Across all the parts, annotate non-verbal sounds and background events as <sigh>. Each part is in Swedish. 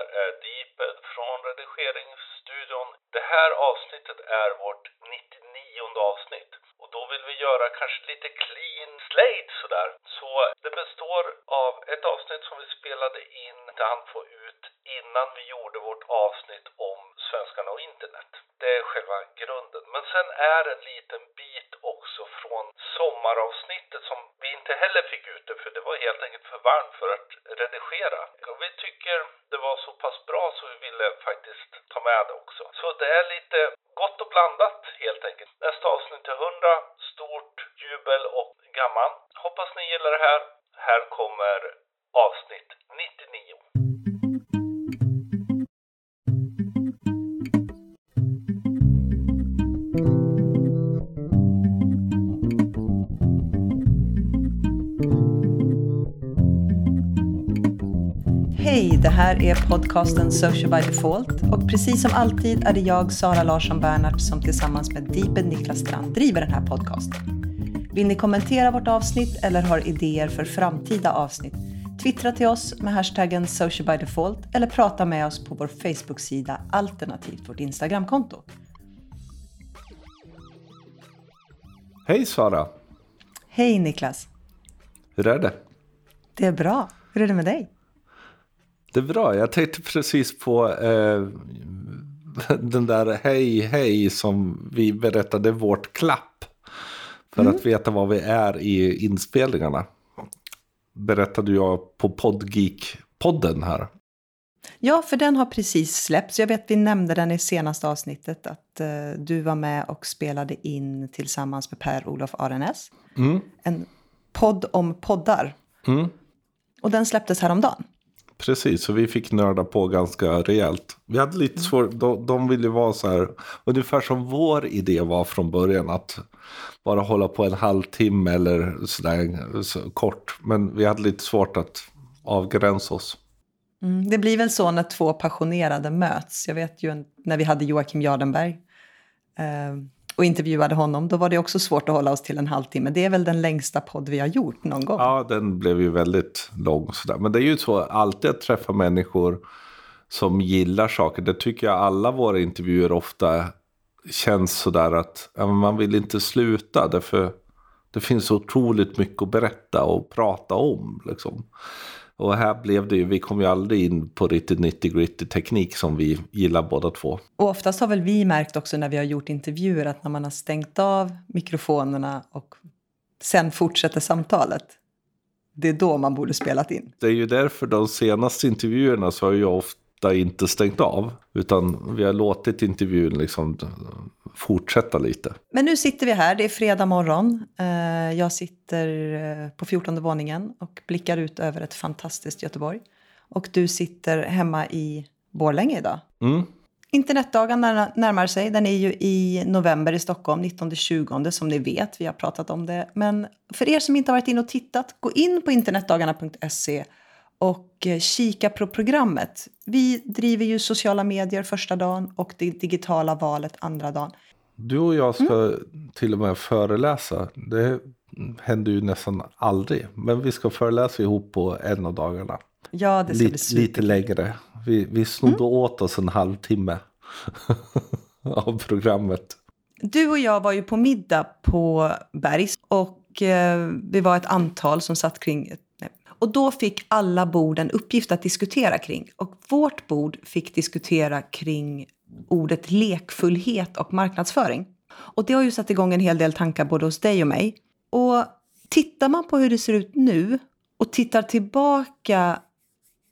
här är Deeped från redigeringsstudion. Det här avsnittet är vårt 99 avsnitt. Och då vill vi göra kanske lite clean slate sådär. Så det består av ett avsnitt som vi spelade in, där han få ut innan vi gjorde vårt avsnitt om svenskarna och internet. Det är själva grunden. Men sen är en liten bit också från sommaravsnittet som vi inte heller fick ut det för det var helt enkelt för varmt för att redigera. Och vi tycker det var så pass bra så vi ville faktiskt ta med det också. Så det är lite gott och blandat helt enkelt. Nästa avsnitt är 100, stort jubel och gammal. Hoppas ni gillar det här. Här här är podcasten Social by Default och precis som alltid är det jag, Sara Larsson Bernhardt, som tillsammans med Deeped Niklas Strand driver den här podcasten. Vill ni kommentera vårt avsnitt eller har idéer för framtida avsnitt? Twittra till oss med hashtaggen Social by Default eller prata med oss på vår Facebook-sida alternativt vårt Instagramkonto. Hej Sara! Hej Niklas! Hur är det? Det är bra. Hur är det med dig? Det är bra. Jag tänkte precis på eh, <laughs> den där hej hej som vi berättade vårt klapp. För Mm. att veta var vi är i inspelningarna. Berättade jag på Podgeek-podden här. Ja, för den har precis släppts. Jag vet vi nämnde den i senaste avsnittet att eh, du var med och spelade in tillsammans med Per-Olof Arenäs. Mm. En podd om poddar. Mm. Och den släpptes häromdagen. Precis, så vi fick nörda på ganska rejält. Vi hade lite svårt, de, de ville vara så här, ungefär som vår idé var från början. Att bara hålla på en halvtimme eller sådär så kort. Men vi hade lite svårt att avgränsa oss. Mm, det blir väl så när två passionerade möts. Jag vet ju när vi hade Joakim Jardenberg eh, och intervjuade honom. Då var det också svårt att hålla oss till en halvtimme. Det är väl den längsta podd vi har gjort någon gång. Ja, den blev ju väldigt lång sådär. Men det är ju så alltid att träffa människor som gillar saker. Det tycker jag alla våra intervjuer ofta känns sådär att man vill inte sluta. Därför det finns så otroligt mycket att berätta och prata om. Liksom. Och här blev det ju, vi kom ju aldrig in på riktigt 90 gritty teknik som vi gillar båda två. Och oftast har väl vi märkt också när vi har gjort intervjuer att när man har stängt av mikrofonerna och sen fortsätter samtalet. Det är då man borde spelat in. Det är ju därför de senaste intervjuerna så har jag ofta inte stängt av. Utan vi har låtit intervjun liksom fortsätta lite. Men nu sitter vi här, det är fredag morgon. Eh, Jag sitter eh, på 14 våningen och blickar ut över ett fantastiskt Göteborg. Och du sitter hemma i Borlänge idag. Mm. Internetdagen när- närmar sig. Den är ju i november i Stockholm, 19-20 som ni vet. Vi har pratat om det. Men för er som inte har varit inne och tittat, gå in på internetdagarna.se och eh, kika på programmet. Vi driver ju sociala medier första dagen och det digitala valet andra dagen. Du och jag ska till och med föreläsa. Det händer ju nästan aldrig. Men vi ska föreläsa ihop på en av dagarna. Ja, det ska bli Lite, super. lite längre. Vi, vi snodde åt oss en halvtimme <laughs> av programmet. Du och jag var ju på middag på Bergs och eh, vi var ett antal som satt kring och då fick alla bord en uppgift att diskutera kring. Och vårt bord fick diskutera kring ordet lekfullhet och marknadsföring. Och det har ju satt igång en hel del tankar både hos dig och mig. Och tittar man på hur det ser ut nu och tittar tillbaka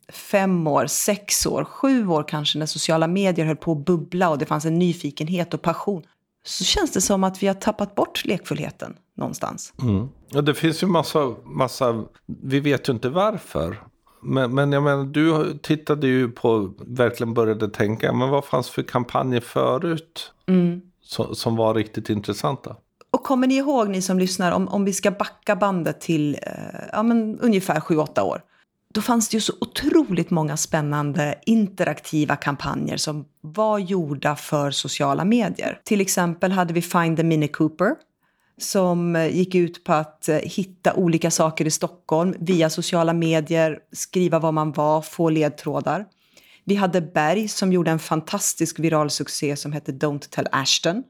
fem år, sex år, sju år kanske när sociala medier höll på att bubbla och det fanns en nyfikenhet och passion. Så känns det som att vi har tappat bort lekfullheten någonstans. Mm. Och det finns ju massa, massa, vi vet ju inte varför. Men, men jag menar, du tittade ju på, verkligen började tänka, men vad fanns för kampanjer förut som, som var riktigt intressanta? Och kommer ni ihåg, ni som lyssnar, om, om vi ska backa bandet till eh, ja, men ungefär 7-8 år. Då fanns det ju så otroligt många spännande interaktiva kampanjer som var gjorda för sociala medier. Till exempel hade vi Find the Mini Cooper som gick ut på att eh, hitta olika saker i Stockholm via sociala medier, skriva var man var, få ledtrådar. Vi hade Berg som gjorde en fantastisk viral succé som hette Don't Tell Ashton.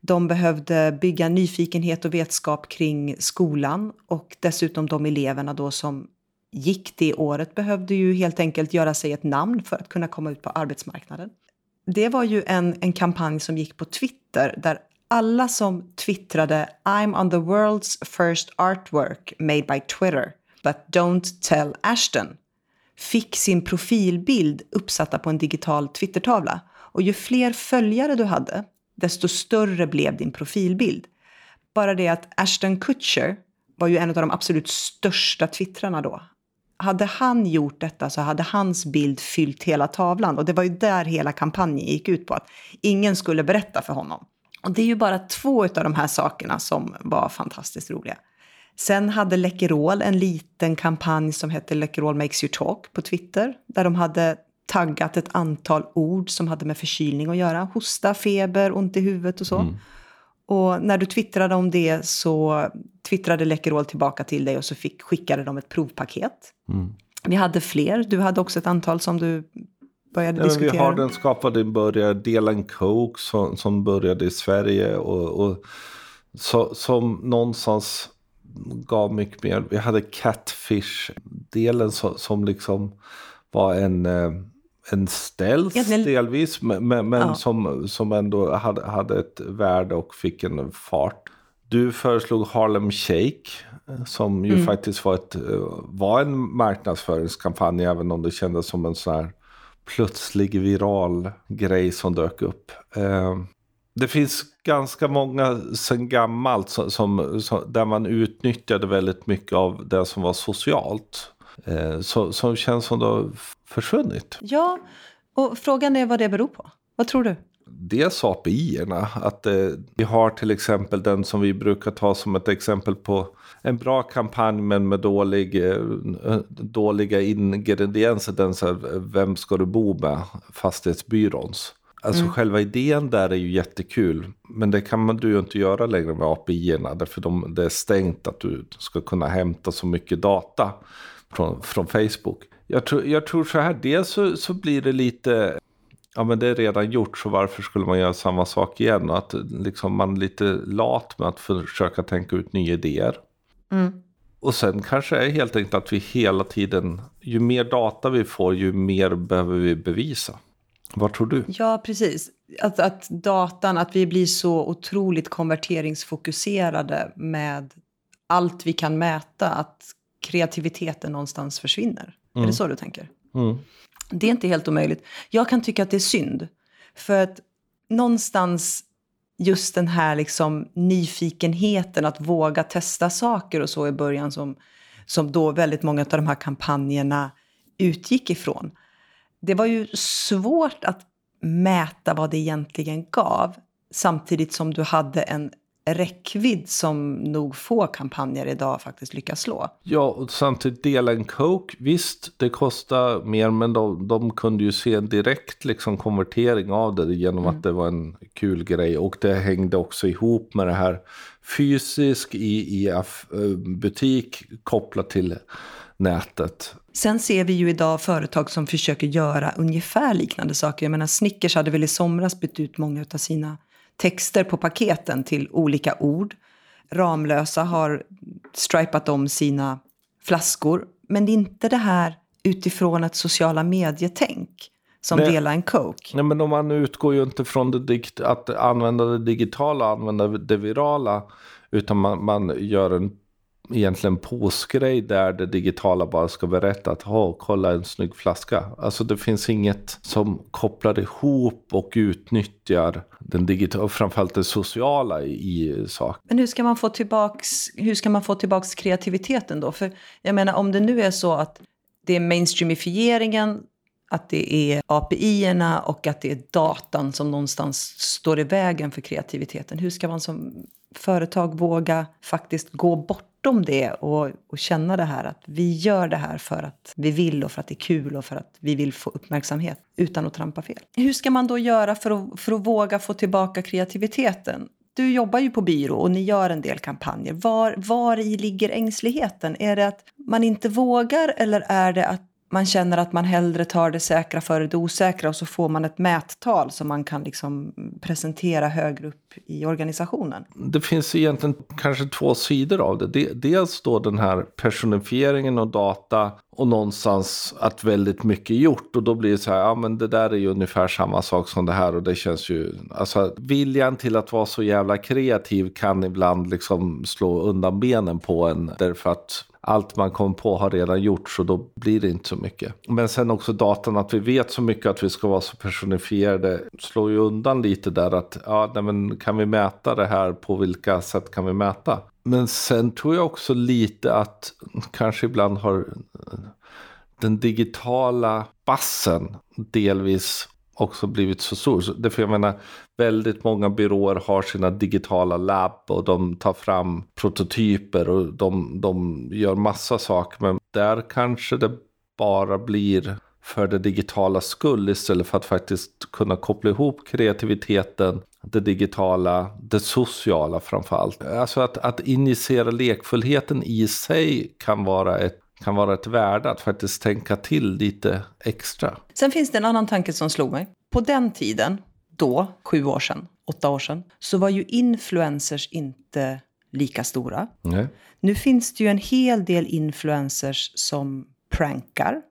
De behövde bygga nyfikenhet och vetskap kring skolan och dessutom de eleverna då som gick det året behövde ju helt enkelt göra sig ett namn för att kunna komma ut på arbetsmarknaden. Det var ju en, en kampanj som gick på Twitter där alla som twittrade I'm on the world's first artwork made by Twitter but don't tell Ashton fick sin profilbild uppsatta på en digital Twittertavla. Och ju fler följare du hade, desto större blev din profilbild. Bara det att Ashton Kutcher var ju en av de absolut största twittrarna då. Hade han gjort detta så hade hans bild fyllt hela tavlan och det var ju där hela kampanjen gick ut på att ingen skulle berätta för honom. Och det är ju bara två av de här sakerna som var fantastiskt roliga. Sen hade Läkerol en liten kampanj som hette Läkerol makes you talk på Twitter. Där de hade taggat ett antal ord som hade med förkylning att göra. Hosta, feber, ont i huvudet och så. Mm. Och när du twittrade om det så twittrade Läkerol tillbaka till dig och så fick, skickade de ett provpaket. Mm. Vi hade fler. Du hade också ett antal som du började ja, diskutera. Vi har den skapade började Delan Coke som, som började i Sverige. och, och så, som någonstans gav mycket mer. Vi hade Catfish-delen som, som liksom var en, eh, en Egentligen... delvis. Men, men ja. som, som ändå hade, hade ett värde och fick en fart. Du föreslog Harlem Shake. Eh, som ju mm. faktiskt var, ett, eh, var en marknadsföringskampanj. Även om det kändes som en sån här plötslig viral grej som dök upp. Det finns ganska många sen gammalt som, som, som, där man utnyttjade väldigt mycket av det som var socialt. Eh, så, som känns som det har försvunnit. Ja, och frågan är vad det beror på. Vad tror du? Dels API-erna. Att eh, vi har till exempel den som vi brukar ta som ett exempel på en bra kampanj men med dålig, eh, dåliga ingredienser. Den så här, vem ska du bo med? Fastighetsbyråns. Alltså mm. själva idén där är ju jättekul. Men det kan man du ju inte göra längre med API-erna. Därför de, det är stängt att du ska kunna hämta så mycket data från, från Facebook. Jag tror, jag tror så här, dels så, så blir det lite ja men det är redan gjort så varför skulle man göra samma sak igen? Och att liksom man är lite lat med att försöka tänka ut nya idéer. Mm. Och sen kanske är helt enkelt att vi hela tiden, ju mer data vi får ju mer behöver vi bevisa. Vad tror du? Ja, precis. Att, att datan, att vi blir så otroligt konverteringsfokuserade med allt vi kan mäta, att kreativiteten någonstans försvinner. Mm. Är det mm. så du tänker? Mm. Det är inte helt omöjligt. Jag kan tycka att det är synd. För att någonstans just den här liksom nyfikenheten att våga testa saker och så i början som, som då väldigt många av de här kampanjerna utgick ifrån det var ju svårt att mäta vad det egentligen gav samtidigt som du hade en räckvidd som nog få kampanjer idag faktiskt lyckas slå. Ja, och samtidigt dela en Coke, visst det kostar mer men de, de kunde ju se en direkt liksom, konvertering av det genom mm. att det var en kul grej och det hängde också ihop med det här fysisk i, i eh, butik kopplat till nätet. Sen ser vi ju idag företag som försöker göra ungefär liknande saker. Jag menar Snickers hade väl i somras bytt ut många av sina texter på paketen till olika ord. Ramlösa har stripat om sina flaskor. Men det är inte det här utifrån ett sociala medietänk som Nej. dela en Coke. Nej, men om man utgår ju inte från det att använda det digitala och använda det virala. Utan man, man gör en egentligen påskgrej där det digitala bara ska berätta att ha kolla en snygg flaska. Alltså det finns inget som kopplar ihop och utnyttjar den digitala, framförallt det sociala i saker. Men hur ska man få tillbaks, hur ska man få tillbaks kreativiteten då? För jag menar om det nu är så att det är mainstreamifieringen att det är API-erna och att det är datan som någonstans står i vägen för kreativiteten. Hur ska man som företag våga faktiskt gå bort bortom det och, och känna det här att vi gör det här för att vi vill och för att det är kul och för att vi vill få uppmärksamhet utan att trampa fel. Hur ska man då göra för att, för att våga få tillbaka kreativiteten? Du jobbar ju på byrå och ni gör en del kampanjer. Var, var i ligger ängsligheten? Är det att man inte vågar eller är det att man känner att man hellre tar det säkra före det osäkra och så får man ett mättal som man kan liksom presentera högre upp i organisationen. Det finns egentligen kanske två sidor av det. Dels då den här personifieringen och data och någonstans att väldigt mycket är gjort och då blir det så här, ja men det där är ju ungefär samma sak som det här och det känns ju, alltså viljan till att vara så jävla kreativ kan ibland liksom slå undan benen på en därför att allt man kom på har redan gjorts och då blir det inte så mycket. Men sen också datan, att vi vet så mycket att vi ska vara så personifierade slår ju undan lite där att ja, nej, men kan vi mäta det här på vilka sätt kan vi mäta? Men sen tror jag också lite att kanske ibland har den digitala bassen delvis också blivit så stor. Så därför jag menar, väldigt många byråer har sina digitala labb och de tar fram prototyper och de, de gör massa saker. Men där kanske det bara blir för det digitala skull istället för att faktiskt kunna koppla ihop kreativiteten, det digitala, det sociala framförallt. Alltså att, att injicera lekfullheten i sig kan vara ett kan vara ett värde att faktiskt tänka till lite extra. Sen finns det en annan tanke som slog mig. På den tiden, då, sju år sedan, åtta år sedan, så var ju influencers inte lika stora. Nej. Nu finns det ju en hel del influencers som prankar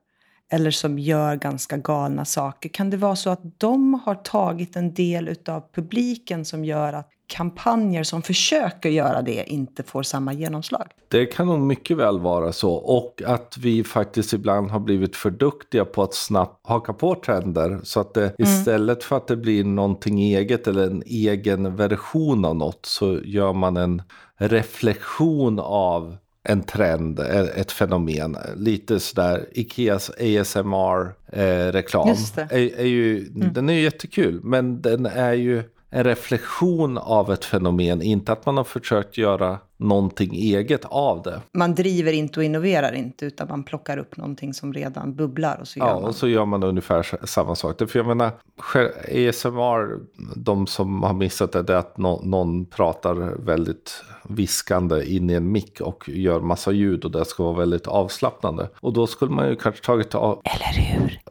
eller som gör ganska galna saker. Kan det vara så att de har tagit en del av publiken som gör att kampanjer som försöker göra det inte får samma genomslag. Det kan nog mycket väl vara så. Och att vi faktiskt ibland har blivit för duktiga på att snabbt haka på trender. Så att det mm. istället för att det blir någonting eget eller en egen version av något så gör man en reflektion av en trend, ett fenomen. Lite sådär Ikeas ASMR-reklam. Eh, är, är ju, mm. Den är ju jättekul, men den är ju en reflektion av ett fenomen, inte att man har försökt göra någonting eget av det. Man driver inte och innoverar inte, utan man plockar upp någonting som redan bubblar och så gör ja, man. och så gör man ungefär samma sak. För jag menar, ASMR, de som har missat det, det är att no någon pratar väldigt viskande in i en mick och gör massa ljud och det ska vara väldigt avslappnande. Och då skulle man ju kanske tagit av... Eller hur?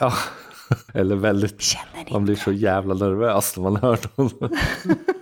Ja. <laughs> Eller väldigt... Man blir så jävla nervös när man hör dem. <laughs>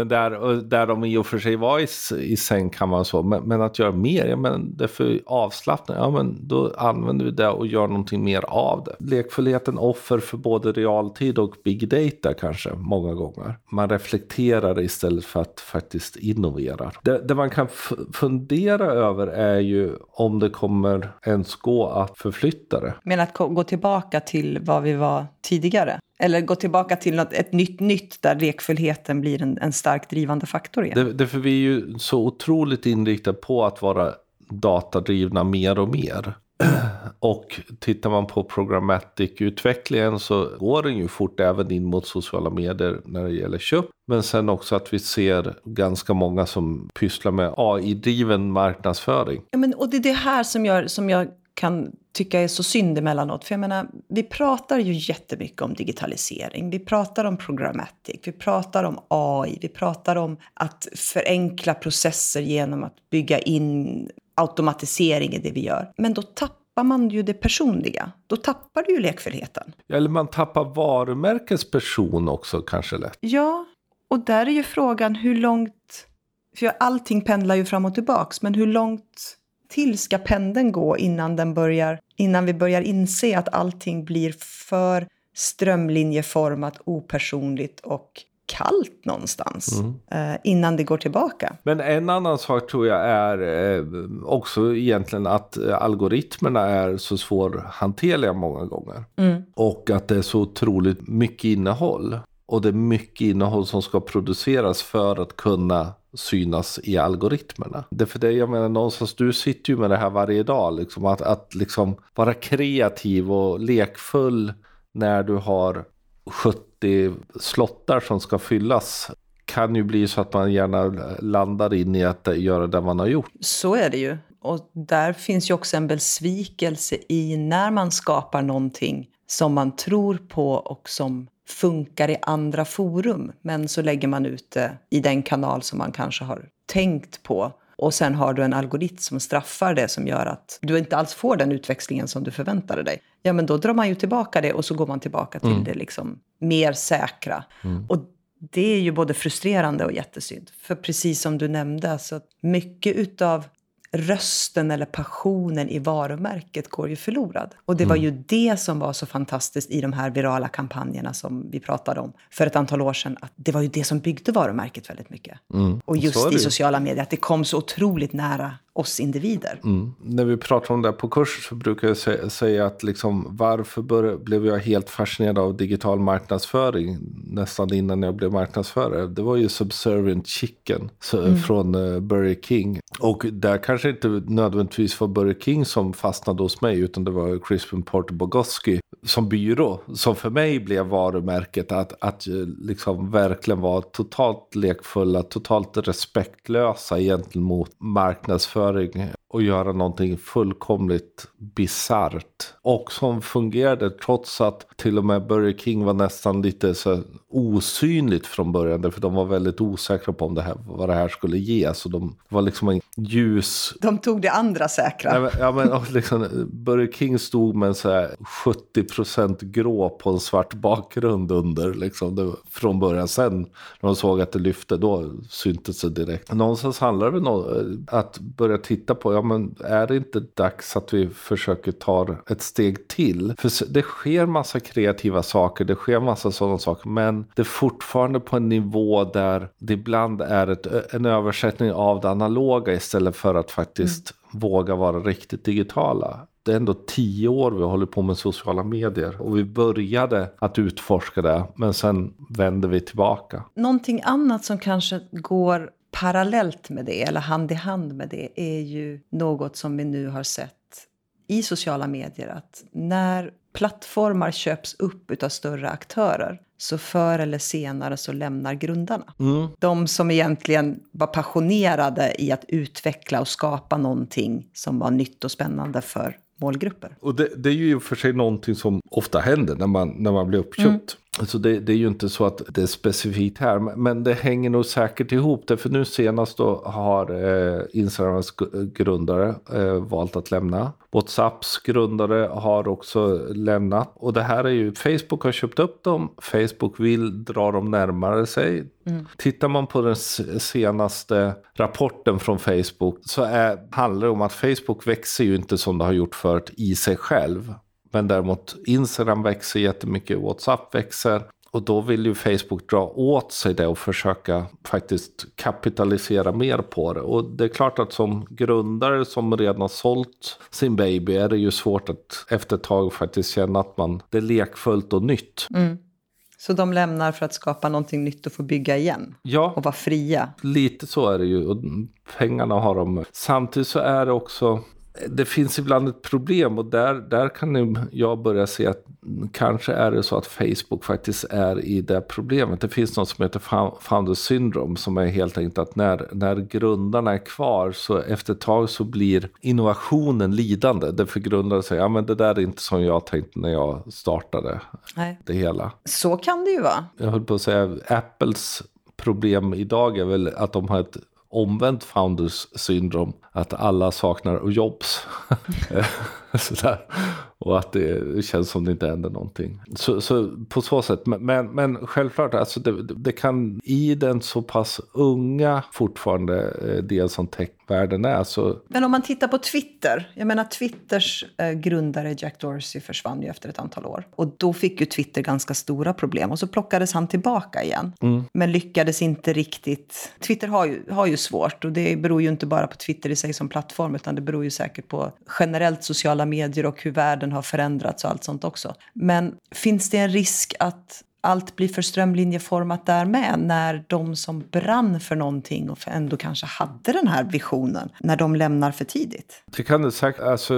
Men där, där de i och för sig var i, i säng kan man så. Men, men, att göra mer, ja men det är för avslappnat. Ja men då använder vi det och gör någonting mer av det. Lekfullheten offer för både realtid och big data kanske många gånger. Man reflekterar istället för att faktiskt innovera. Det, det man kan fundera över är ju om det kommer ens gå att förflytta det. Men att gå tillbaka till vad vi var tidigare? Eller gå tillbaka till något, ett nytt nytt där lekfullheten blir en, en starkt drivande faktor igen. Det, därför vi är ju så otroligt inriktade på att vara datadrivna mer och mer. <clears throat> Och tittar man på programmatic-utvecklingen så går den ju fort även in mot sociala medier när det gäller köp. Men sen också att vi ser ganska många som pysslar med AI-driven marknadsföring. Ja, men, och det är det här som jag, som jag kan tycka är så synd emellanåt. För jag menar, vi pratar ju jättemycket om digitalisering. Vi pratar om programmatic, vi pratar om AI, vi pratar om att förenkla processer genom att bygga in automatisering i det vi gör. Men då tappar man ju det personliga. Då tappar du ju lekfullheten. Eller man tappar varumärkets person också kanske lätt. Ja, och där är ju frågan hur långt... För allting pendlar ju fram och tillbaks, men hur långt till ska pendeln gå innan, den börjar, innan vi börjar inse att allting blir för strömlinjeformat, opersonligt och kallt någonstans mm. eh, innan det går tillbaka. Men en annan sak tror jag är eh, också egentligen att eh, algoritmerna är så svårhanterliga många gånger. Mm. Och att det är så otroligt mycket innehåll. Och det är mycket innehåll som ska produceras för att kunna synas i algoritmerna. Det är för det jag menar någonstans, du sitter ju med det här varje dag. Liksom, att, att liksom vara kreativ och lekfull när du har 70 slottar som ska fyllas kan ju bli så att man gärna landar in i att göra det man har gjort. Så är det ju. Och där finns ju också en besvikelse i när man skapar någonting som man tror på och som funkar i andra forum. Men så lägger man ut det i den kanal som man kanske har tänkt på. Och sen har du en algoritm som straffar det som gör att du inte alls får den utväxlingen som du förväntade dig. Ja, men då drar man ju tillbaka det och så går man tillbaka till det liksom mer säkra. Och det är ju både frustrerande och jättesynd. För precis som du nämnde, alltså, mycket utav rösten eller passionen i varumärket går ju förlorad. Och det var ju det som var så fantastiskt i de här virala kampanjerna som vi pratade om för ett antal år sedan. Att det var ju det som byggde varumärket väldigt mycket. Och Så är just i sociala medier, att det kom så otroligt nära oss individer. Mm. När vi pratar om det här på kurs så brukar jag sä- säga att liksom, varför bör, blev jag helt fascinerad av digital marknadsföring nästan innan jag blev marknadsförare. Det var ju Subservient Chicken så, från uh, Burger King. Och där kanske inte nödvändigtvis var Burger King som fastnade hos mig utan det var Crispin Porter Bogoski som byrå som för mig blev varumärket att, att eh, liksom verkligen vara totalt lekfulla, totalt respektlösa egentligen mot marknadsföring livsføring och göra någonting fullkomligt bisarrt. Och som fungerade trots att till och med Burger King var nästan lite så osynligt från början. För de var väldigt osäkra på om det här, vad det här skulle ge. Så de var liksom en ljus... De tog det andra säkra. Ja, men, ja, men liksom, Burger King stod med en så här 70% grå på en svart bakgrund under. Liksom, det, från början. Sen när de såg att det lyfte, då syntes det direkt. Någonstans handlar det väl om att börja titta på, ja men är det inte dags att vi försöker ta ett steg till? För det sker massa kreativa saker, det sker massa sådana saker, men det är fortfarande på en nivå där det ibland är ett, en översättning av det analoga istället för att faktiskt våga vara riktigt digitala. Det är ändå tio år vi håller på med sociala medier och vi började att utforska det men sen vände vi tillbaka. Någonting annat som kanske går parallellt med det, eller hand i hand med det, är ju något som vi nu har sett i sociala medier. Att när plattformar köps upp av större aktörer så förr eller senare så lämnar grundarna. De som egentligen var passionerade i att utveckla och skapa någonting som var nytt och spännande för målgrupper. Och det, det är ju i och för sig någonting som ofta händer när man, när man blir uppköpt. Så det, det är ju inte så att det är specifikt här, men- det hänger nog säkert ihop. Det, för nu senast då har eh, Instagrams grundare eh, valt att lämna. Whatsapps grundare har också lämnat. Och det här är ju, Facebook har köpt upp dem, Facebook vill dra dem närmare sig. Tittar man på den senaste rapporten från Facebook så är, handlar det om att Facebook växer ju inte som det har gjort förut i sig själv. Men däremot Instagram växer jättemycket, WhatsApp växer. Och då vill ju Facebook dra åt sig det och försöka faktiskt kapitalisera mer på det. Och det är klart att som grundare som redan har sålt sin baby är det ju svårt att efter ett tag faktiskt känna att man, det är lekfullt och nytt. Så de lämnar för att skapa någonting nytt och få bygga igen. Ja, Och vara fria. Lite så är det ju. Och pengarna har de. Samtidigt så är det också. Det finns ibland ett problem och där, där kan jag börja se att kanske är det så att Facebook faktiskt är i det problemet. Det finns något som heter fou- founder syndrome som är helt enkelt att när, när grundarna är kvar så efter ett tag så blir innovationen lidande. Därför grundare säger ja men det där är inte som jag tänkte när jag startade Nej. det hela. Så kan det ju vara. Jag höll på att säga Apples problem idag är väl att de har ett omvänt founders syndrom. Att alla saknar jobs. <laughs> Sådär. Och att det känns som det inte händer någonting. Så, så på så sätt. Men, men, självklart, alltså det, det kan i den så pass unga fortfarande eh, del som techvärlden är så Men om man tittar på Twitter. Jag menar Twitters eh, grundare Jack Dorsey försvann ju efter ett antal år. Och då fick ju Twitter ganska stora problem. Och så plockades han tillbaka igen. Men lyckades inte riktigt. Twitter har ju, har ju svårt. Och det beror ju inte bara på Twitter i sig som plattform. Utan det beror ju säkert på generellt sociala medier och hur världen har förändrats och allt sånt också. Men finns det en risk att allt blir för strömlinjeformat där med när de som brann för någonting och ändå kanske hade den här visionen, när de lämnar för tidigt. Det kan det säkert. Alltså,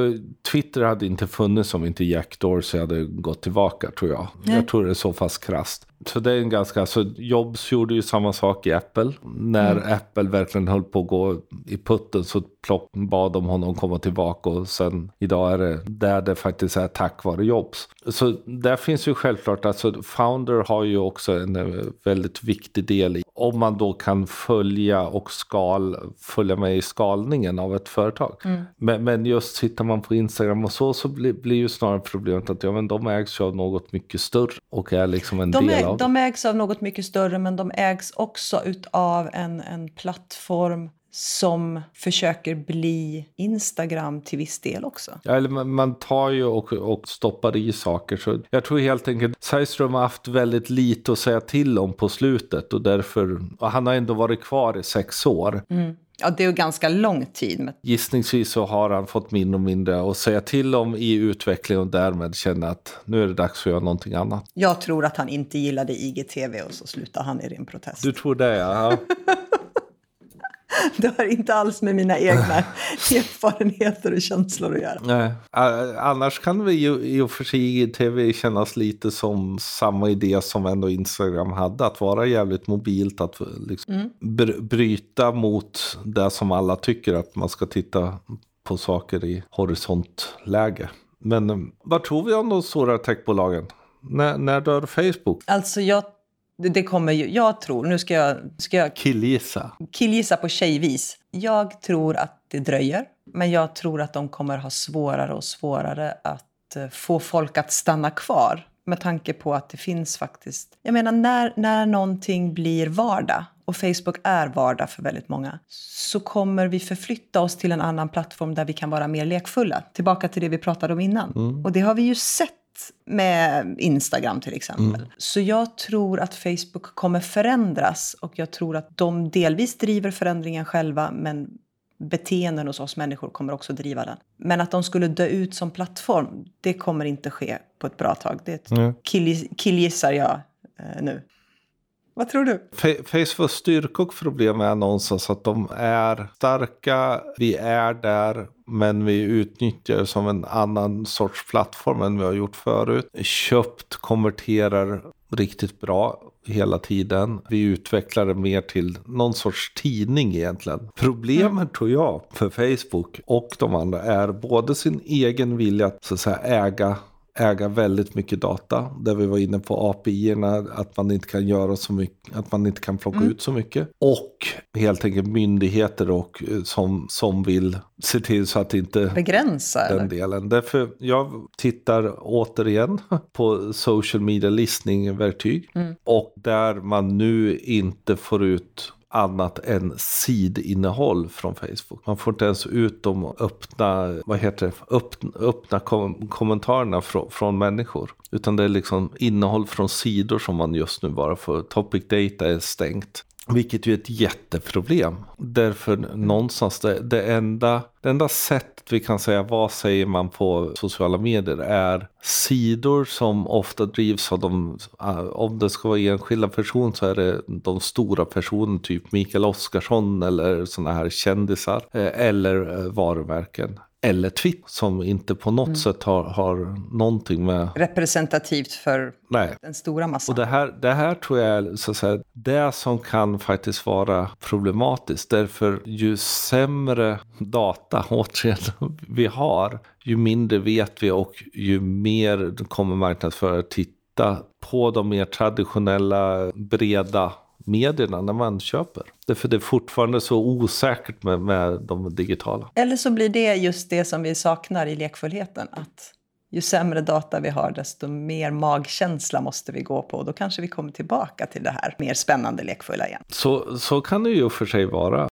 Twitter hade inte funnits om inte Jack Dorsey hade gått tillbaka tror jag. Nej. Jag tror det är så fast krasst. Så det är en ganska, alltså Jobs gjorde ju samma sak i Apple. När mm. Apple verkligen höll på att gå i putten så plock, bad de honom komma tillbaka och sen idag är det där det faktiskt är tack vare Jobs. Så där finns ju självklart, alltså Founder har ju också en eh, väldigt viktig del i om man då kan följa och skal, följa med i skalningen av ett företag. Mm. Men, men, just tittar man på Instagram och så så blir, blir ju snarare problemet att ja, men de ägs ju av något mycket större och är liksom en de del äg, av De ägs av något mycket större men de ägs också utav en, en plattform som försöker bli Instagram till viss del också. Ja, eller man, man tar ju och, och stoppar i saker. Så jag tror helt enkelt Sägström har haft väldigt lite att säga till om på slutet och därför, och han har ändå varit kvar i sex år. Mm. Ja, det är ganska lång tid. Gissningsvis så har han fått mindre och mindre att säga till om i utvecklingen och därmed känna att nu är det dags att göra någonting annat. Jag tror att han inte gillade IGTV och så slutar han i ren protest. Du tror det, ja. <laughs> <laughs> Det har inte alls med mina egna <laughs> erfarenheter och känslor att göra. Nej. Annars kan vi ju i och för sig i tv kännas lite som samma idé som ändå Instagram hade. Att vara jävligt mobilt, att liksom mm. bryta mot det som alla tycker att man ska titta på saker i horisontläge. Men eh, vad tror vi om de stora techbolagen? När, när dör Facebook? Alltså jag det kommer ju, jag tror, nu ska jag... Ska jag killgissa. Killgissa på tjejvis. Jag tror att det dröjer, men jag tror att de kommer ha svårare och svårare att eh, få folk att stanna kvar. Med tanke på att det finns faktiskt... Jag menar, när, när någonting blir vardag, och Facebook är vardag för väldigt många, så kommer vi förflytta oss till en annan plattform där vi kan vara mer lekfulla. Tillbaka till det vi pratade om innan. Mm. Och det har vi ju sett med Instagram till exempel. Mm. Så jag tror att Facebook kommer förändras och jag tror att de delvis driver förändringen själva men beteenden hos oss människor kommer också driva den. Men att de skulle dö ut som plattform, det kommer inte ske på ett bra tag. Det mm. killgissar jag eh, nu. Vad tror du? Facebooks styrka och problem är någonstans att de är starka, vi är där, men vi utnyttjar det som en annan sorts plattform än vi har gjort förut. Köpt, konverterar riktigt bra hela tiden. Vi utvecklar det mer till någon sorts tidning egentligen. Problemet mm. tror jag för Facebook och de andra är både sin egen vilja att, så att säga, äga äga väldigt mycket data. Där vi var inne på API-erna, att man inte kan göra så mycket, att man inte kan plocka mm. ut så mycket. Och helt enkelt myndigheter och, eh, som, som vill se till så att inte begränsa den eller? delen. Därför jag tittar återigen <laughs> på social media listning-verktyg. Mm. Och där man nu inte får ut annat än sidinnehåll från Facebook. Man får inte ens ut de öppna, vad heter det, öppna, öppna kom kommentarerna från, från människor. Utan det är liksom innehåll från sidor som man just nu bara får. Topic data är stängt. Vilket ju är ett jätteproblem. Därför någonstans det, det, enda, det enda sättet vi kan säga vad säger man på sociala medier är sidor som ofta drivs av de, eh, om det ska vara enskilda personer så är det de stora personerna typ Mikael Oscarsson eller sådana här kändisar. Eh, eller eh, varumärken eller Twitter som inte på något mm. sätt har, har någonting med... Representativt för Nej. den stora massan. Och det här, det här tror jag är så att säga, det som kan faktiskt vara problematiskt. Därför ju sämre data <laughs> återigen vi har, ju mindre vet vi och ju mer kommer marknadsförare titta på de mer traditionella, breda medierna när man köper. Därför det är fortfarande så osäkert med, med de digitala. Eller så blir det just det som vi saknar i lekfullheten. Att ju sämre data vi har, desto mer magkänsla måste vi gå på. Och då kanske vi kommer tillbaka till det här mer spännande lekfulla igen. Så, så kan det ju för sig vara.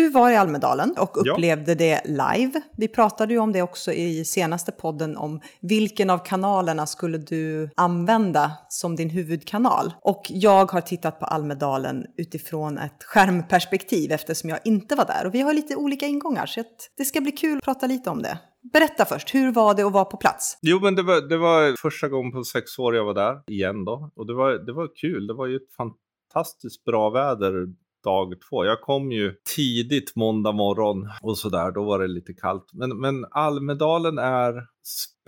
Du var i Almedalen och upplevde ja. det live. Vi pratade ju om det också i senaste podden om vilken av kanalerna skulle du använda som din huvudkanal. Och jag har tittat på Almedalen utifrån ett skärmperspektiv eftersom jag inte var där. Och vi har lite olika ingångar så det ska bli kul att prata lite om det. Berätta först, hur var det att vara på plats? Jo, men det var, det var första gången på sex år jag var där igen då. Och det var, det var kul, det var ju ett fantastiskt bra väder dag två. Jag kom ju tidigt måndag morgon och sådär, då var det lite kallt. Men, men Almedalen är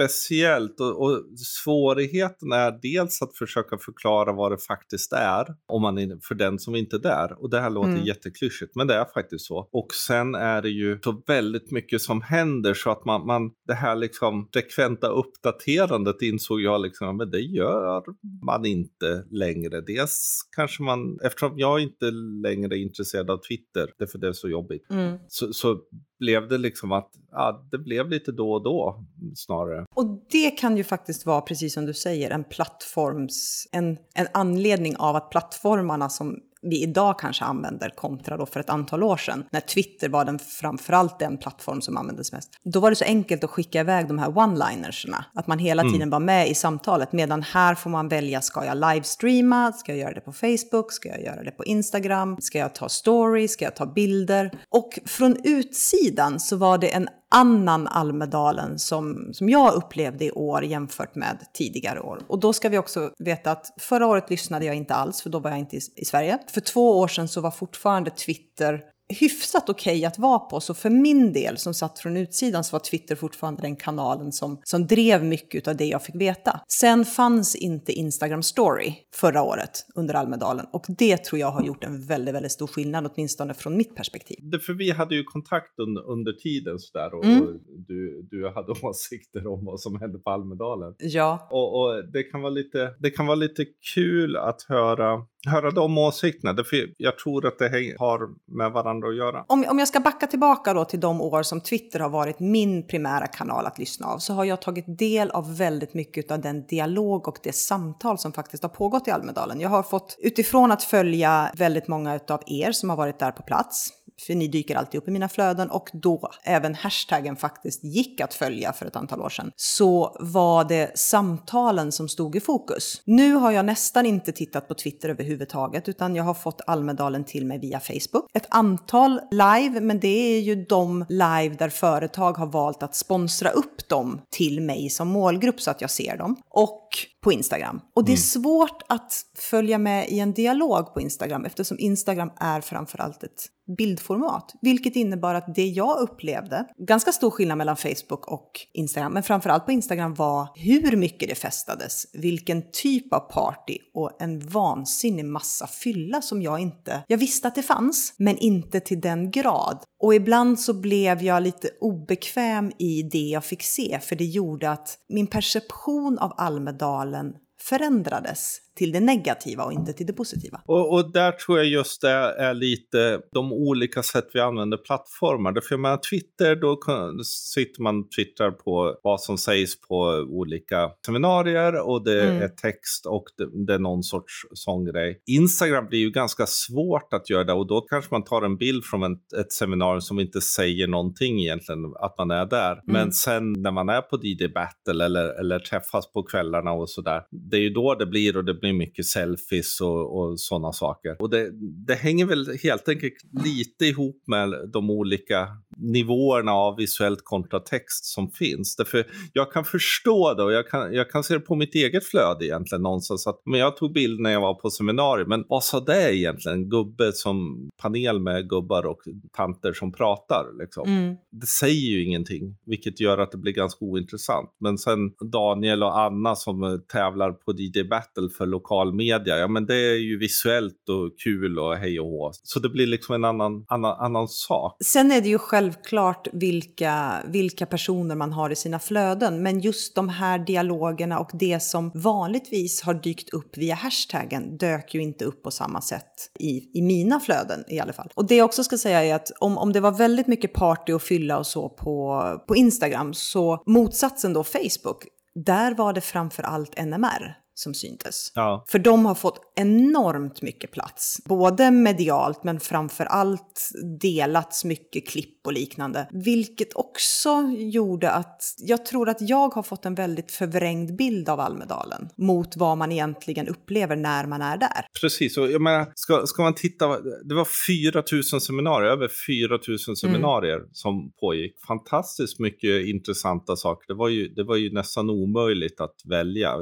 speciellt och, och, svårigheten är dels att försöka förklara vad det faktiskt är om man är, för den som inte är där. Och det här låter mm. jätteklyschigt men det är faktiskt så. Och sen är det ju så väldigt mycket som händer så att man, man det här liksom frekventa uppdaterandet insåg jag liksom, men det gör man inte längre. Dels kanske man, eftersom jag inte längre är intresserad av Twitter, därför det är så jobbigt, mm. så, så blev det liksom att ja, det blev lite då och då snarare. Och det kan ju faktiskt vara, precis som du säger, en plattforms, en, en anledning av att plattformarna som vi idag kanske använder kontra då för ett antal år sedan, när Twitter var den framförallt den plattform som användes mest. Då var det så enkelt att skicka iväg de här one-linerserna, att man hela mm. tiden var med i samtalet, medan här får man välja, ska jag livestreama, ska jag göra det på Facebook, ska jag göra det på Instagram, ska jag ta stories, ska jag ta bilder? Och från utsidan så var det en annan Almedalen som, som jag upplevde i år jämfört med tidigare år. Och då ska vi också veta att förra året lyssnade jag inte alls, för då var jag inte i, i Sverige. För två år sedan så var fortfarande Twitter hyfsat okej okay att vara på. Så för min del som satt från utsidan så var Twitter fortfarande den kanalen som, som drev mycket av det jag fick veta. Sen fanns inte Instagram story förra året under Almedalen och det tror jag har gjort en väldigt, väldigt stor skillnad, åtminstone från mitt perspektiv. Det, för vi hade ju kontakt under, under tiden sådär och, mm. och du, du hade <laughs> åsikter om vad som hände på Almedalen. Ja. Och, och, det, kan vara lite, det kan vara lite kul att höra höra de åsikterna. För jag tror att det har med varandra att göra. Om, om jag ska backa tillbaka då till de år som Twitter har varit min primära kanal att lyssna av så har jag tagit del av väldigt mycket av den dialog och det samtal som faktiskt har pågått i Almedalen. Jag har fått utifrån att följa väldigt många av er som har varit där på plats för ni dyker alltid upp i mina flöden och då även hashtaggen faktiskt gick att följa för ett antal år sedan, så var det samtalen som stod i fokus. Nu har jag nästan inte tittat på Twitter överhuvudtaget, utan jag har fått Almedalen till mig via Facebook. Ett antal live, men det är ju de live där företag har valt att sponsra upp dem till mig som målgrupp så att jag ser dem. Och på Instagram. Och det är mm. svårt att följa med i en dialog på Instagram eftersom Instagram är framförallt ett bildformat. Vilket innebar att det jag upplevde, ganska stor skillnad mellan Facebook och Instagram, men framförallt på Instagram var hur mycket det festades, vilken typ av party och en vansinnig massa fylla som jag inte, jag visste att det fanns, men inte till den grad. Och ibland så blev jag lite obekväm i det jag fick se, för det gjorde att min perception av Almedalen förändrades till det negativa och inte till det positiva. Och, och där tror jag just det är lite de olika sätt vi använder plattformar. För jag menar Twitter, då sitter man och twittrar på vad som sägs på olika seminarier och det mm. är text och det, det, är någon sorts sån grej. Instagram blir ju ganska svårt att göra det och då kanske man tar en bild från en, ett seminarium som inte säger någonting egentligen att man är där. Mm. Men sen när man är på DD Battle eller, eller träffas på kvällarna och sådär, det är ju då det blir och det blir mycket selfies och, och sådana saker. Och det, det hänger väl helt enkelt lite ihop med de olika nivåerna av visuellt kontra text som finns. Därför jag kan förstå det och jag kan, jag kan se det på mitt eget flöde egentligen någonstans. Att, men jag tog bild när jag var på seminarium, men vad sa det egentligen? Gubbe som panel med gubbar och tanter som pratar. Liksom. Mm. Det säger ju ingenting, vilket gör att det blir ganska ointressant. Men sen Daniel och Anna som tävlar på DJ Battle för lokal media, ja men det är ju visuellt och kul och hej och hå. Så det blir liksom en annan, annan, annan sak. Sen är det ju självklart vilka, vilka personer man har i sina flöden, men just de här dialogerna och det som vanligtvis har dykt upp via hashtaggen dök ju inte upp på samma sätt i, i mina flöden i alla fall. Och det jag också ska säga är att om, om det var väldigt mycket party och fylla och så på, på Instagram, så motsatsen då Facebook, där var det framför allt NMR som syntes. Ja. För de har fått enormt mycket plats, både medialt men framför allt delats mycket klipp och liknande. Vilket också gjorde att jag tror att jag har fått en väldigt förvrängd bild av Almedalen mot vad man egentligen upplever när man är där. Precis, och jag menar, ska, ska man titta, det var 4 000 seminarier, över 4 000 mm. seminarier mm. som pågick. Fantastiskt mycket intressanta saker. Det var ju, det var ju nästan omöjligt att välja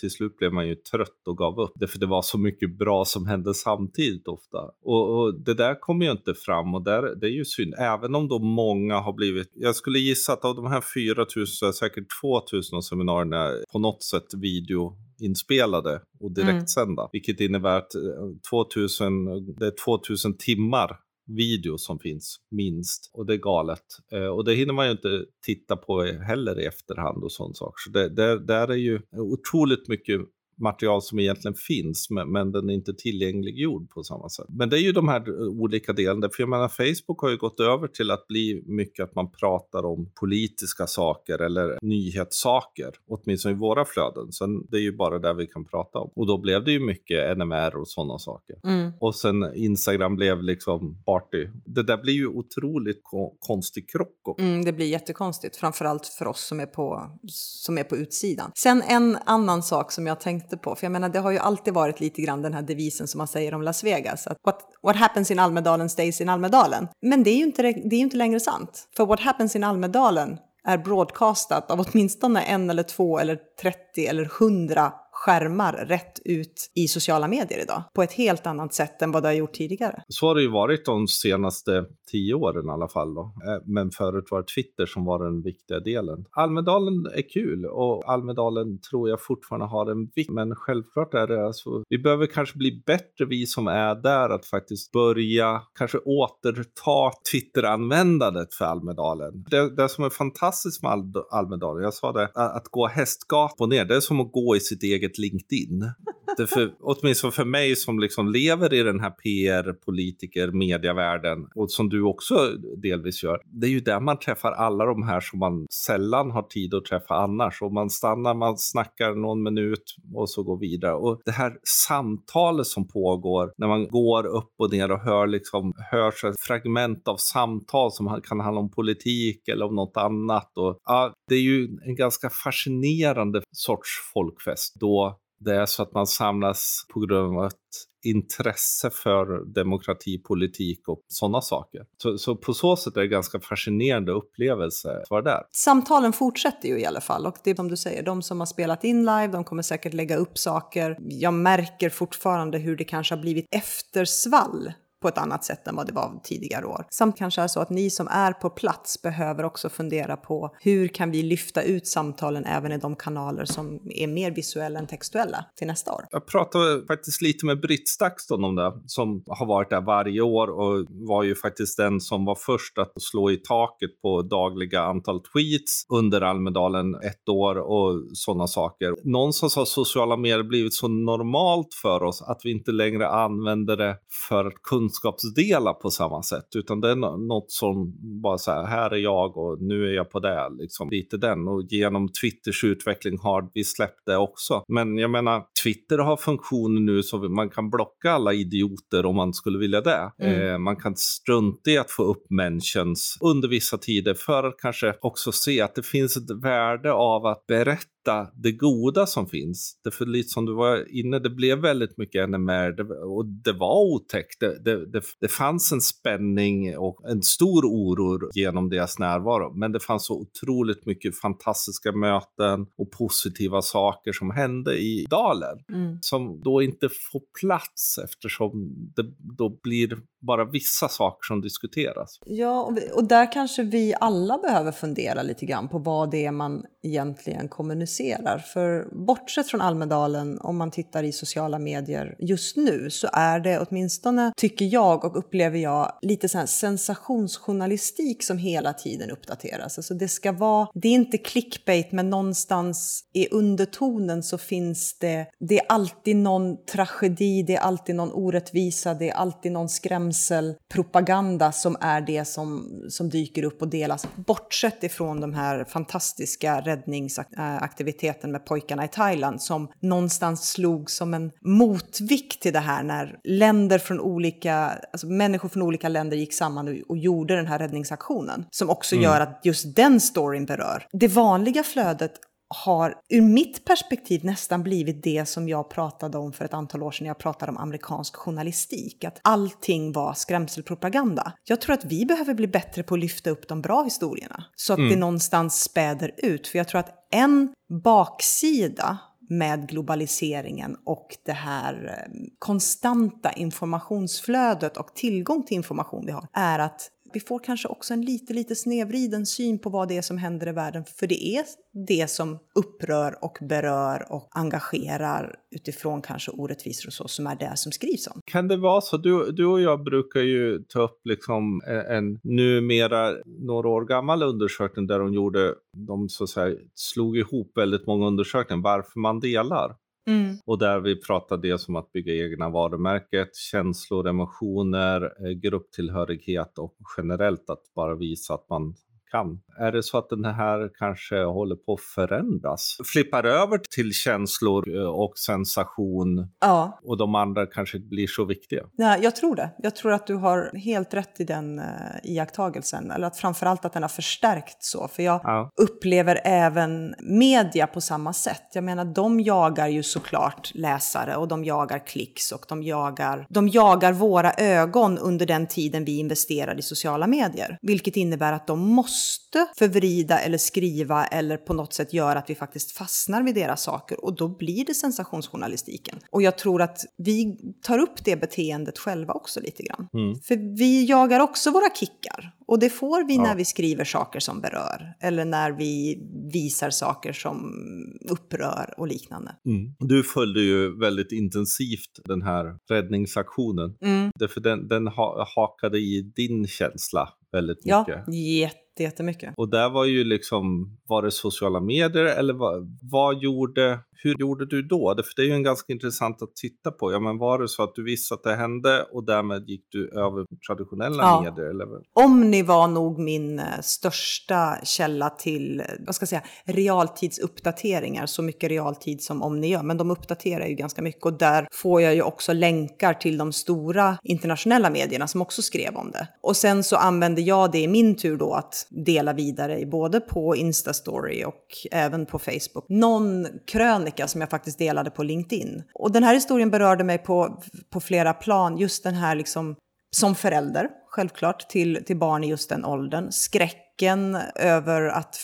till slut slut blev man ju trött och gav upp. För det var så mycket bra som hände samtidigt ofta. Och, och det där kommer ju inte fram och där, det är ju synd. Även om då många har blivit, jag skulle gissa att av de här 4000 är säkert 2000 seminarierna på något sätt video inspelade och direktsända. Mm. Vilket innebär att 2000, eh, det är 2000 timmar video som finns, minst. Och det är galet. Eh, och det hinner man ju inte titta på heller i efterhand och sånt saker. Så det, det, där är ju otroligt mycket material som egentligen finns, men, men den är inte tillgängliggjord på samma sätt. Men det är ju de här olika delarna, för jag menar Facebook har ju gått över till att bli mycket att man pratar om politiska saker eller nyhetssaker, åtminstone i våra flöden. Sen det är ju bara det vi kan prata om. Och då blev det ju mycket NMR och sådana saker. Mm. Och sen Instagram blev liksom party. Det där blir ju otroligt ko konstig krock. Mm, det blir jättekonstigt, framförallt för oss som är, på, som är på utsidan. Sen en annan sak som jag tänkte meter på. För jag menar, det har ju alltid varit lite grann den här devisen som man säger om Las Vegas. Att what, what happens in Almedalen stays in Almedalen. Men det är ju inte, det är ju inte längre sant. För what happens in Almedalen är broadcastat av åtminstone en eller två eller 30 eller 100 skärmar rätt ut i sociala medier idag på ett helt annat sätt än vad det har gjort tidigare. Så har det ju varit de senaste tio åren i alla fall. Då. Eh, men förut var det Twitter som var den viktiga delen. Almedalen är kul och Almedalen tror jag fortfarande har en vikt. Men självklart är det alltså, vi behöver kanske bli bättre vi som är där att faktiskt börja kanske återta Twitter-användandet för Almedalen. Det, det som är fantastiskt med Almedalen, jag sa det, att gå hästgap och ner, det är som att gå i sitt eget LinkedIn. Det för, åtminstone för mig som liksom lever i den här PR, politiker, medievärlden och som du också delvis gör. Det är ju där man träffar alla de här som man sällan har tid att träffa annars. Och man stannar, man snackar någon minut och så går vidare. Och det här samtalet som pågår när man går upp och ner och hör, liksom, hör fragment av samtal som kan handla om politik eller om något annat. Och, ja, det är ju en ganska fascinerande sorts folkfest då det är så att man samlas på grund av ett intresse för demokrati, politik och sådana saker. Så, så, på så sätt är det en ganska fascinerande upplevelse att vara där. Samtalen fortsätter ju i alla fall och det är som du säger, de som har spelat in live, de kommer säkert lägga upp saker. Jag märker fortfarande hur det kanske har blivit eftersvall på ett annat sätt än vad det var tidigare år. Samt kanske är så att ni som är på plats behöver också fundera på hur kan vi lyfta ut samtalen även i de kanaler som är mer visuella än textuella till nästa år. Jag pratade faktiskt lite med Britt Stakston om det, som har varit där varje år och var ju faktiskt den som var först att slå i taket på dagliga antal tweets under Almedalen ett år och sådana saker. Någonstans har sociala medier blivit så normalt för oss att vi inte längre använder det för att kunna kunskapsdela på samma sätt, utan det är något som bara så här, här är jag och nu är jag på det, liksom lite den. Och genom Twitters utveckling har vi släppt det också. Men jag menar, Twitter har funktioner nu så man kan blocka alla idioter om man skulle vilja det. Mm. Eh, man kan strunta i att få upp mentions under vissa tider för att kanske också se att det finns ett värde av att berätta det goda som finns. Därför lite som du var inne, det blev väldigt mycket NMR det, och det var otäckt. Det, det, det, det, fanns en spänning och en stor oro genom deras närvaro. Men det fanns så otroligt mycket fantastiska möten och positiva saker som hände i dalen. Mm. Som då inte får plats eftersom det då blir bara vissa saker som diskuteras. Ja, och, vi, och där kanske vi alla behöver fundera lite grann på vad det är man egentligen kommunicerar. För bortsett från Almedalen, om man tittar i sociala medier just nu, så är det åtminstone, tycker jag och upplever jag, lite så sensationsjournalistik som hela tiden uppdateras. Alltså det ska vara, det är inte clickbait, men någonstans i undertonen så finns det, det är alltid någon tragedi, det är alltid någon orättvisa, det är alltid någon skrämselpropaganda som är det som, som dyker upp och delas. Bortsett ifrån de här fantastiska räddningsaktiviteten med pojkarna i Thailand som någonstans slog som en motvikt till det här när länder från olika, alltså människor från olika länder gick samman och, och gjorde den här räddningsaktionen. Som också mm. gör att just den storyn berör. Det vanliga flödet har ur mitt perspektiv nästan blivit det som jag pratade om för ett antal år sedan när jag pratade om amerikansk journalistik. Att allting var skrämselpropaganda. Jag tror att vi behöver bli bättre på att lyfta upp de bra historierna. Så att mm. det någonstans späder ut. För jag tror att en baksida med globaliseringen och det här eh, konstanta informationsflödet och tillgång till information vi har är att vi får kanske också en lite, lite snedvriden syn på vad det är som händer i världen. För det är det som upprör och berör och engagerar utifrån kanske orättvisor och så, som är det som skrivs om. Kan det vara så? Du, du och jag brukar ju ta upp liksom en, en numera några år gammal undersökning där de gjorde, de så att säga slog ihop väldigt många undersökningar varför man delar. Mm. Och där vi pratar dels om att bygga egna varumärket, känslor, emotioner, eh, grupptillhörighet och generellt att bara visa att man kan. Är det så att den här kanske håller på att förändras? Flippar över till känslor eh, och sensation ja. och de andra kanske blir så viktiga? Ja, jag tror det. Jag tror att du har helt rätt i den uh, iakttagelsen. Eller att framförallt att den har förstärkts så. För jag ja. upplever även media på samma sätt. Jag menar, de jagar ju såklart läsare och de jagar klicks och de jagar, de jagar våra ögon under den tiden vi investerar i sociala medier. Vilket innebär att de måste förvrida eller skriva eller på något sätt göra att vi faktiskt fastnar vid deras saker och då blir det sensationsjournalistiken. Och jag tror att vi tar upp det beteendet själva också lite grann. Mm. För vi jagar också våra kickar och det får vi ja. när vi skriver saker som berör eller när vi visar saker som upprör och liknande. Mm. Du följde ju väldigt intensivt den här räddningsaktionen. Mm. Därför den, den ha, hakade i din känsla väldigt mycket. Ja, jätte jättemycket. Och där var ju liksom, var det sociala medier eller vad, vad gjorde hur gjorde du då? För det är ju en ganska intressant att titta på. Ja, men var det så att du visste att det hände och därmed gick du över traditionella ja. medier? Eller? Omni var nog min eh, största källa till vad ska jag säga, realtidsuppdateringar. Så mycket realtid som Omni gör. Men de uppdaterar ju ganska mycket och där får jag ju också länkar till de stora internationella medierna som också skrev om det. Och sen så använde jag det i min tur då att dela vidare både på Instastory och även på Facebook. Någon krön Annika som jag faktiskt delade på LinkedIn. Och den här historien berörde mig på, på flera plan. Just den här liksom, som förälder, självklart, till, till barn i just den åldern. Skräcken över att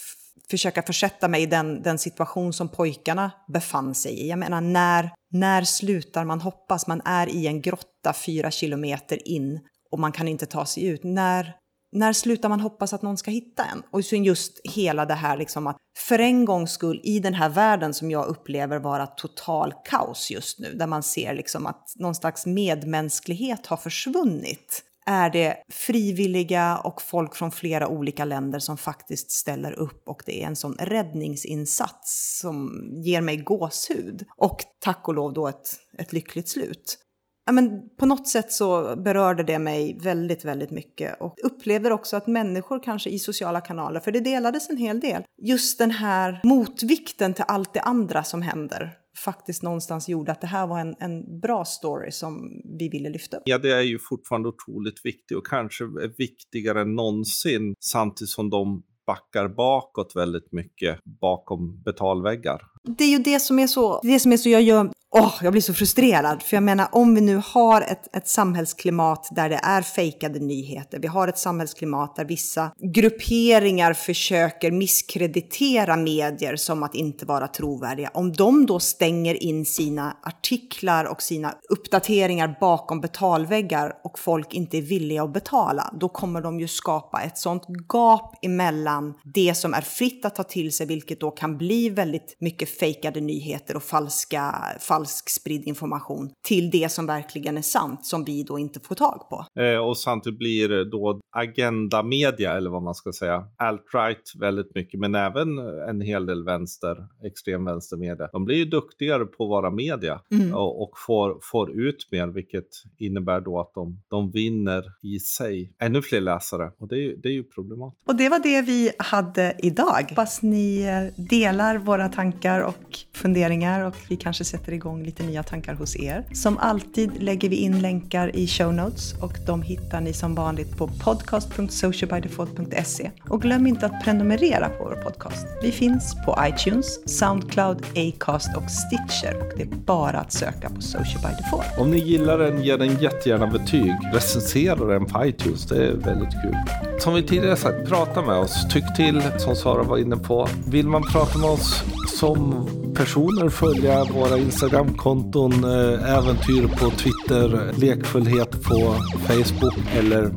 försöka försätta mig i den, den situation som pojkarna befann sig i. Jag menar, när, när slutar man hoppas? Man är i en grotta fyra kilometer in och man kan inte ta sig ut. När, när slutar man hoppas att någon ska hitta en? Och så just hela det här liksom att för en gångs skull i den här världen som jag upplever vara total kaos just nu, där man ser liksom att någon slags medmänsklighet har försvunnit, är det frivilliga och folk från flera olika länder som faktiskt ställer upp och det är en sån räddningsinsats som ger mig gåshud. Och tack och lov då ett, ett lyckligt slut ja, men på något sätt så berörde det mig väldigt, väldigt mycket och upplever också att människor kanske i sociala kanaler, för det delades en hel del, just den här motvikten till allt det andra som händer faktiskt någonstans gjorde att det här var en, en bra story som vi ville lyfta upp. Ja, det är ju fortfarande otroligt viktigt och kanske viktigare än någonsin samtidigt som de backar bakåt väldigt mycket bakom betalväggar. Det är ju det som är så, det som är så jag gör Oh, jag blir så frustrerad, för jag menar om vi nu har ett, ett samhällsklimat där det är fejkade nyheter, vi har ett samhällsklimat där vissa grupperingar försöker misskreditera medier som att inte vara trovärdiga. Om de då stänger in sina artiklar och sina uppdateringar bakom betalväggar och folk inte är villiga att betala, då kommer de ju skapa ett sånt gap emellan det som är fritt att ta till sig, vilket då kan bli väldigt mycket fejkade nyheter och falska, falska falsk spridd information till det som verkligen är sant som vi då inte får tag på. Eh, och samtidigt blir då agenda media eller vad man ska säga, alt-right väldigt mycket, men även en hel del vänster, extrem vänstermedia. De blir ju duktigare på att vara media mm. och, och, får, får ut mer, vilket innebär då att de, de vinner i sig ännu fler läsare och det är ju, det är ju problematiskt. Och det var det vi hade idag. Hoppas ni eh, delar våra tankar och funderingar och vi kanske sätter igång igång lite nya tankar hos er. Som alltid lägger vi in länkar i show notes och de hittar ni som vanligt på podcast.socialbydefault.se. Och glöm inte att prenumerera på vår podcast. Vi finns på iTunes, Soundcloud, Acast och Stitcher och det är bara att söka på Social by Default. Om ni gillar den, ge den jättegärna betyg. Recensera den på iTunes, det är väldigt kul. Som vi tidigare sagt, prata med oss. Tyck till, som Sara var inne på. Vill man prata med oss som personer följa våra Instagramkonton, eh, Äventyr på Twitter, Lekfullhet på Facebook eller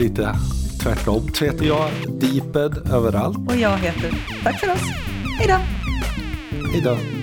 lite tvärtom så heter jag Deeped överallt. Och jag heter Tack för oss. Hej då! Hej då!